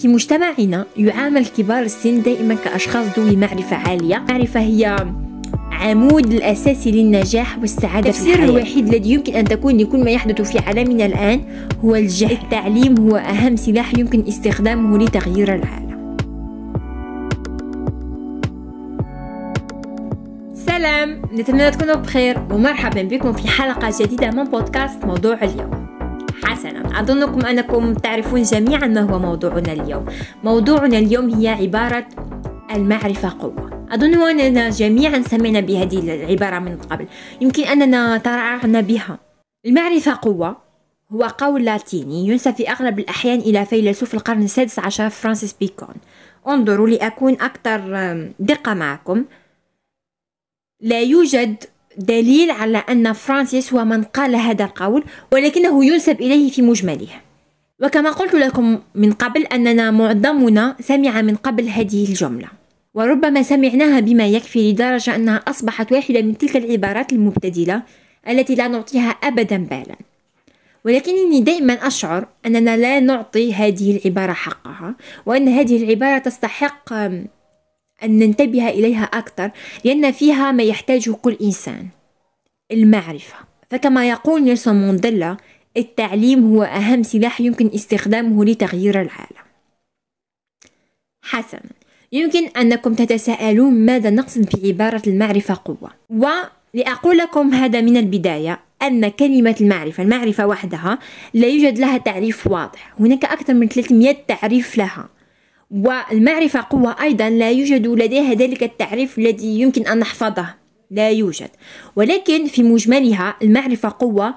في مجتمعنا يعامل كبار السن دائما كأشخاص ذوي معرفة عالية. معرفة هي عمود الأساسي للنجاح والسعادة في الوحيد الذي يمكن أن تكون لكل ما يحدث في عالمنا الآن هو الجهل. التعليم هو أهم سلاح يمكن استخدامه لتغيير العالم. سلام نتمنى تكونوا بخير ومرحبا بكم في حلقة جديدة من بودكاست موضوع اليوم. حسنا. أظنكم أنكم تعرفون جميعا ما هو موضوعنا اليوم. موضوعنا اليوم هي عبارة المعرفة قوة. أظن أننا جميعا سمعنا بهذه العبارة من قبل. يمكن أننا ترعرعنا بها. المعرفة قوة هو قول لاتيني ينسب في أغلب الأحيان إلى فيلسوف القرن السادس عشر فرانسيس بيكون. انظروا لأكون أكثر دقة معكم. لا يوجد دليل على أن فرانسيس هو من قال هذا القول ولكنه ينسب إليه في مجمله. وكما قلت لكم من قبل أننا معظمنا سمع من قبل هذه الجملة وربما سمعناها بما يكفي لدرجة أنها أصبحت واحدة من تلك العبارات المبتذلة التي لا نعطيها أبدا بالا. ولكنني دائما أشعر أننا لا نعطي هذه العبارة حقها وأن هذه العبارة تستحق أن ننتبه إليها أكثر لأن فيها ما يحتاجه كل إنسان المعرفة. فكما يقول نيلسون مانديلا التعليم هو أهم سلاح يمكن استخدامه لتغيير العالم. حسنا يمكن أنكم تتساءلون ماذا نقصد بعبارة المعرفة قوة. ولأقول لكم هذا من البداية أن كلمة المعرفة المعرفة وحدها لا يوجد لها تعريف واضح. هناك أكثر من 300 تعريف لها. والمعرفة قوة أيضا لا يوجد لديها ذلك التعريف الذي يمكن أن نحفظه. لا يوجد. ولكن في مجملها المعرفة قوة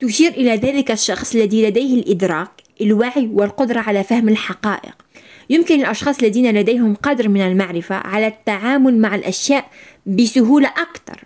تشير إلى ذلك الشخص الذي لديه الإدراك الوعي والقدرة على فهم الحقائق. يمكن الأشخاص الذين لديهم قدر من المعرفة على التعامل مع الأشياء بسهولة أكثر.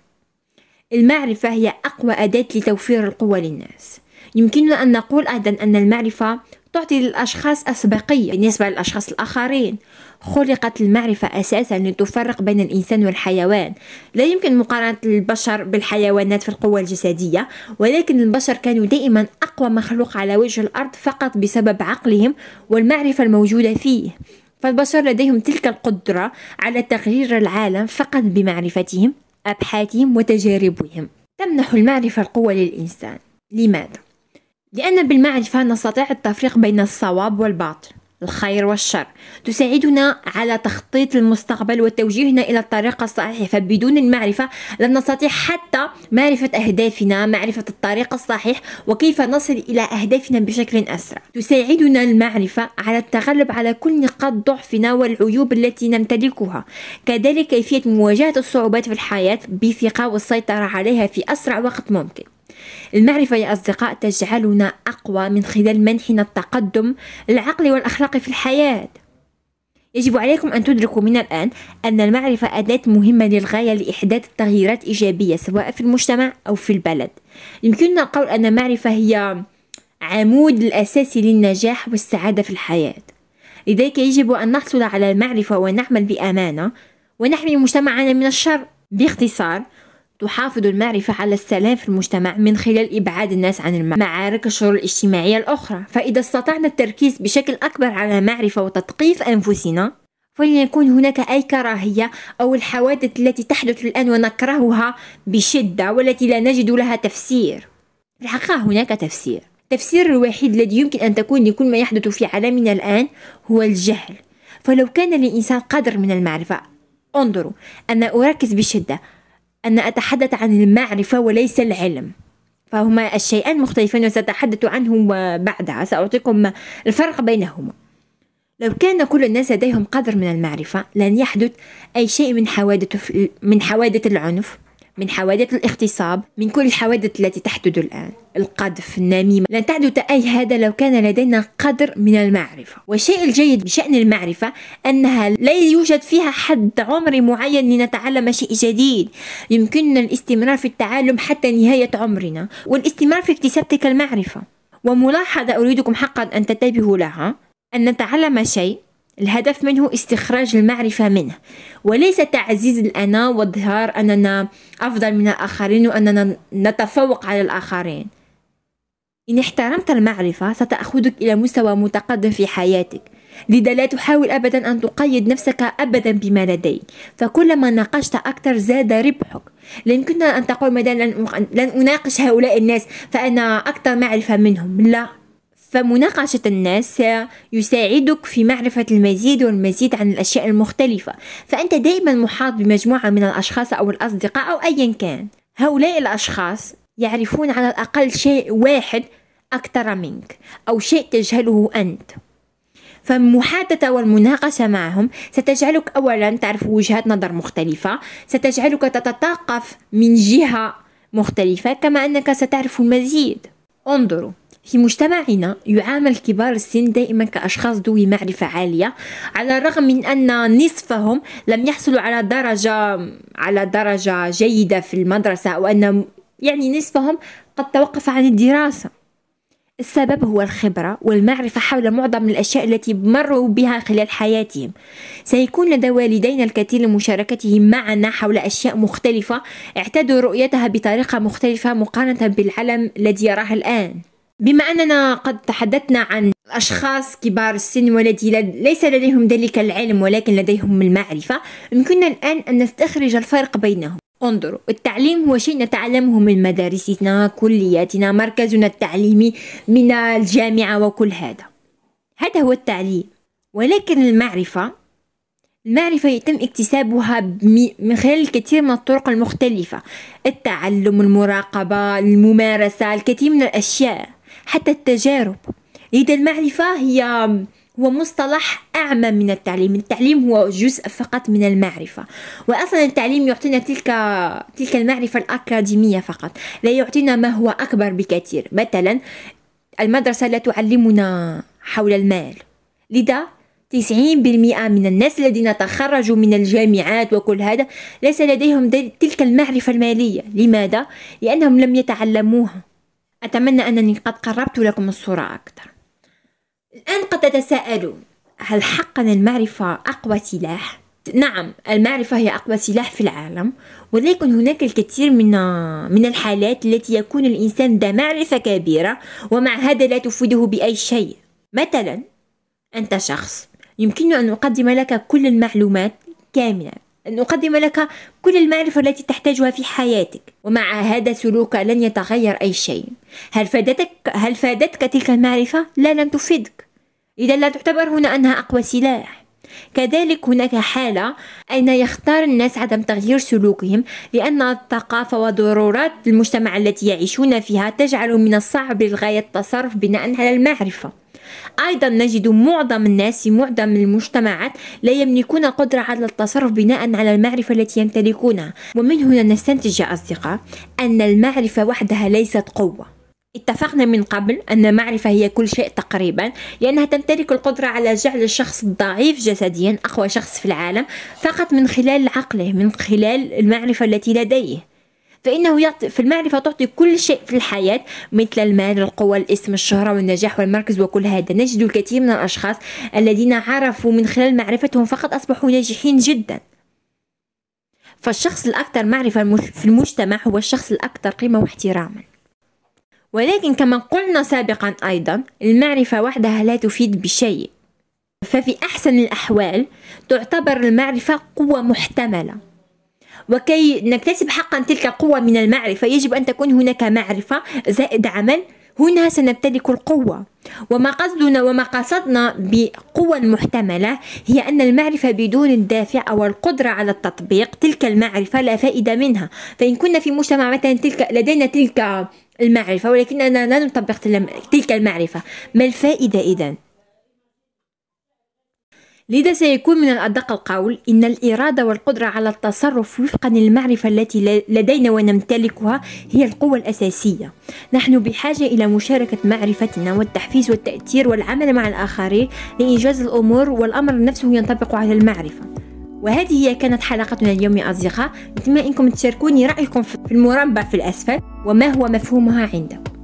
المعرفة هي أقوى أداة لتوفير القوة للناس. يمكننا أن نقول أيضا أن المعرفة تعطي للأشخاص أسبقية. بالنسبة للأشخاص الآخرين خلقت المعرفة أساسا لتفرق بين الإنسان والحيوان. لا يمكن مقارنة البشر بالحيوانات في القوة الجسدية ولكن البشر كانوا دائما أقوى مخلوق على وجه الأرض فقط بسبب عقلهم والمعرفة الموجودة فيه. فالبشر لديهم تلك القدرة على تغيير العالم فقط بمعرفتهم أبحاثهم وتجاربهم. تمنح المعرفة القوة للإنسان. لماذا؟ لأن بالمعرفة نستطيع التفريق بين الصواب والباطل الخير والشر. تساعدنا على تخطيط المستقبل وتوجيهنا إلى الطريق الصحيح. فبدون المعرفة لن نستطيع حتى معرفة أهدافنا معرفة الطريق الصحيح وكيف نصل إلى أهدافنا بشكل أسرع. تساعدنا المعرفة على التغلب على كل نقاط ضعفنا والعيوب التي نمتلكها. كذلك كيفية مواجهة الصعوبات في الحياة بثقة والسيطرة عليها في أسرع وقت ممكن. المعرفة يا أصدقاء تجعلنا أقوى من خلال منحنا التقدم العقلي والأخلاقي في الحياة. يجب عليكم أن تدركوا من الآن أن المعرفة أداة مهمة للغاية لإحداث تغييرات إيجابية سواء في المجتمع أو في البلد. يمكننا القول أن المعرفة هي عمود الأساسي للنجاح والسعادة في الحياة. لذلك يجب أن نحصل على المعرفة ونعمل بأمانة ونحمي مجتمعنا من الشر. باختصار تحافظ المعرفة على السلام في المجتمع من خلال إبعاد الناس عن المعارك الشرور الاجتماعية الأخرى. فإذا استطعنا التركيز بشكل أكبر على معرفة وتثقيف أنفسنا فلن يكون هناك أي كراهية أو الحوادث التي تحدث الآن ونكرهها بشدة والتي لا نجد لها تفسير. في الحقيقة هناك تفسير. التفسير الوحيد الذي يمكن أن تكون لكل ما يحدث في عالمنا الآن هو الجهل. فلو كان للإنسان قدر من المعرفة انظروا أنا أركز بشدة. أن أتحدث عن المعرفة وليس العلم. فهما الشيئان مختلفان وسأتحدث عنهم بعدها سأعطيكم الفرق بينهما. لو كان كل الناس لديهم قدر من المعرفة لن يحدث أي شيء من حوادث من حوادث العنف. من حوادث الاغتصاب من كل الحوادث التي تحدث الآن. القذف النميمة. لن تحدث أي هذا لو كان لدينا قدر من المعرفة. والشيء الجيد بشأن المعرفة أنها لا يوجد فيها حد عمري معين لنتعلم شيء جديد. يمكننا الاستمرار في التعلم حتى نهاية عمرنا والاستمرار في اكتساب تلك المعرفة. وملاحظة أريدكم حقا أن تنتبهوا لها. أن نتعلم شيء الهدف منه استخراج المعرفة منه. وليس تعزيز الأنا وإظهار أننا أفضل من الآخرين وأننا نتفوق على الآخرين. إن احترمت المعرفة ستأخذك إلى مستوى متقدم في حياتك. لذا لا تحاول أبدا أن تقيد نفسك أبدا بما لديك. فكلما ناقشت أكثر زاد ربحك. لا يمكننا أن تقول مثلا لن أناقش هؤلاء الناس فأنا أكثر معرفة منهم. لا. فمناقشة الناس يساعدك في معرفة المزيد والمزيد عن الأشياء المختلفة. فأنت دائما محاط بمجموعة من الأشخاص أو الأصدقاء أو أيا كان. هؤلاء الأشخاص يعرفون على الأقل شيء واحد أكثر منك أو شيء تجهله أنت. فالمحادثة والمناقشة معهم ستجعلك أولا تعرف وجهات نظر مختلفة ستجعلك تتثقف من جهة مختلفة كما أنك ستعرف المزيد. انظروا في مجتمعنا يعامل كبار السن دائما كأشخاص ذوي معرفة عالية على الرغم من أن نصفهم لم يحصلوا على درجة على درجة جيدة في المدرسة أو أن يعني نصفهم قد توقف عن الدراسة. السبب هو الخبرة والمعرفة حول معظم الأشياء التي مروا بها خلال حياتهم. سيكون لدى والدينا الكثير لمشاركتهم معنا حول أشياء مختلفة اعتادوا رؤيتها بطريقة مختلفة مقارنة بالعالم الذي يراه الآن. بما أننا قد تحدثنا عن أشخاص كبار السن والذي ليس لديهم ذلك العلم ولكن لديهم المعرفة يمكننا الآن أن نستخرج الفرق بينهم. انظروا التعليم هو شيء نتعلمه من مدارسنا كلياتنا مركزنا التعليمي من الجامعة وكل هذا. هذا هو التعليم. ولكن المعرفة المعرفة يتم اكتسابها من خلال الكثير من الطرق المختلفة. التعلم المراقبة الممارسة الكثير من الأشياء. حتى التجارب. لذا المعرفة هي هو مصطلح أعمى من التعليم. التعليم هو جزء فقط من المعرفة. وأصلا التعليم يعطينا تلك تلك المعرفة الأكاديمية فقط. لا يعطينا ما هو أكبر بكثير. مثلا المدرسة لا تعلمنا حول المال. لذا 90% من الناس الذين تخرجوا من الجامعات وكل هذا ليس لديهم تلك المعرفة المالية. لماذا؟ لأنهم لم يتعلموها. أتمنى أنني قد قربت لكم الصورة أكثر. الآن قد تتساءلون هل حقا المعرفة أقوى سلاح؟ نعم المعرفة هي أقوى سلاح في العالم ولكن هناك الكثير من من الحالات التي يكون الإنسان ذا معرفة كبيرة ومع هذا لا تفيده بأي شيء. مثلا أنت شخص يمكن أن أقدم لك كل المعلومات كاملة أن أقدم لك كل المعرفة التي تحتاجها في حياتك ومع هذا سلوك لن يتغير أي شيء. هل فادتك هل فادتك تلك المعرفة؟ لا لن تفيدك. إذا لا تعتبر هنا أنها أقوى سلاح. كذلك هناك حالة أين يختار الناس عدم تغيير سلوكهم لأن الثقافة وضرورات المجتمع التي يعيشون فيها تجعل من الصعب للغاية التصرف بناء على المعرفة. أيضا نجد معظم الناس في معظم المجتمعات لا يملكون قدرة على التصرف بناء على المعرفة التي يمتلكونها. ومن هنا نستنتج يا أصدقاء أن المعرفة وحدها ليست قوة. اتفقنا من قبل أن المعرفة هي كل شيء تقريبا لأنها تمتلك القدرة على جعل الشخص الضعيف جسديا أقوى شخص في العالم فقط من خلال عقله من خلال المعرفة التي لديه. فإنه يعطي في المعرفة تعطي كل شيء في الحياة مثل المال القوة الاسم الشهرة والنجاح والمركز وكل هذا. نجد الكثير من الأشخاص الذين عرفوا من خلال معرفتهم فقط أصبحوا ناجحين جدا. فالشخص الأكثر معرفة في المجتمع هو الشخص الأكثر قيمة واحتراما. ولكن كما قلنا سابقا أيضا المعرفة وحدها لا تفيد بشيء. ففي أحسن الأحوال تعتبر المعرفة قوة محتملة. وكي نكتسب حقا تلك القوة من المعرفة يجب أن تكون هناك معرفة زائد عمل هنا سنمتلك القوة. وما قصدنا وما قصدنا بقوة محتملة هي أن المعرفة بدون الدافع أو القدرة على التطبيق تلك المعرفة لا فائدة منها. فإن كنا في مجتمع مثلا تلك لدينا تلك المعرفة ولكننا لا نطبق تلك المعرفة ما الفائدة إذن؟ لذا سيكون من الأدق القول إن الإرادة والقدرة على التصرف وفقا للمعرفة التي لدينا ونمتلكها هي القوة الأساسية. نحن بحاجة إلى مشاركة معرفتنا والتحفيز والتأثير والعمل مع الآخرين لإنجاز الأمور والأمر نفسه ينطبق على المعرفة. وهذه هي كانت حلقتنا اليوم يا أصدقاء. نتمنى أنكم تشاركوني رأيكم في المربع في الأسفل وما هو مفهومها عندكم.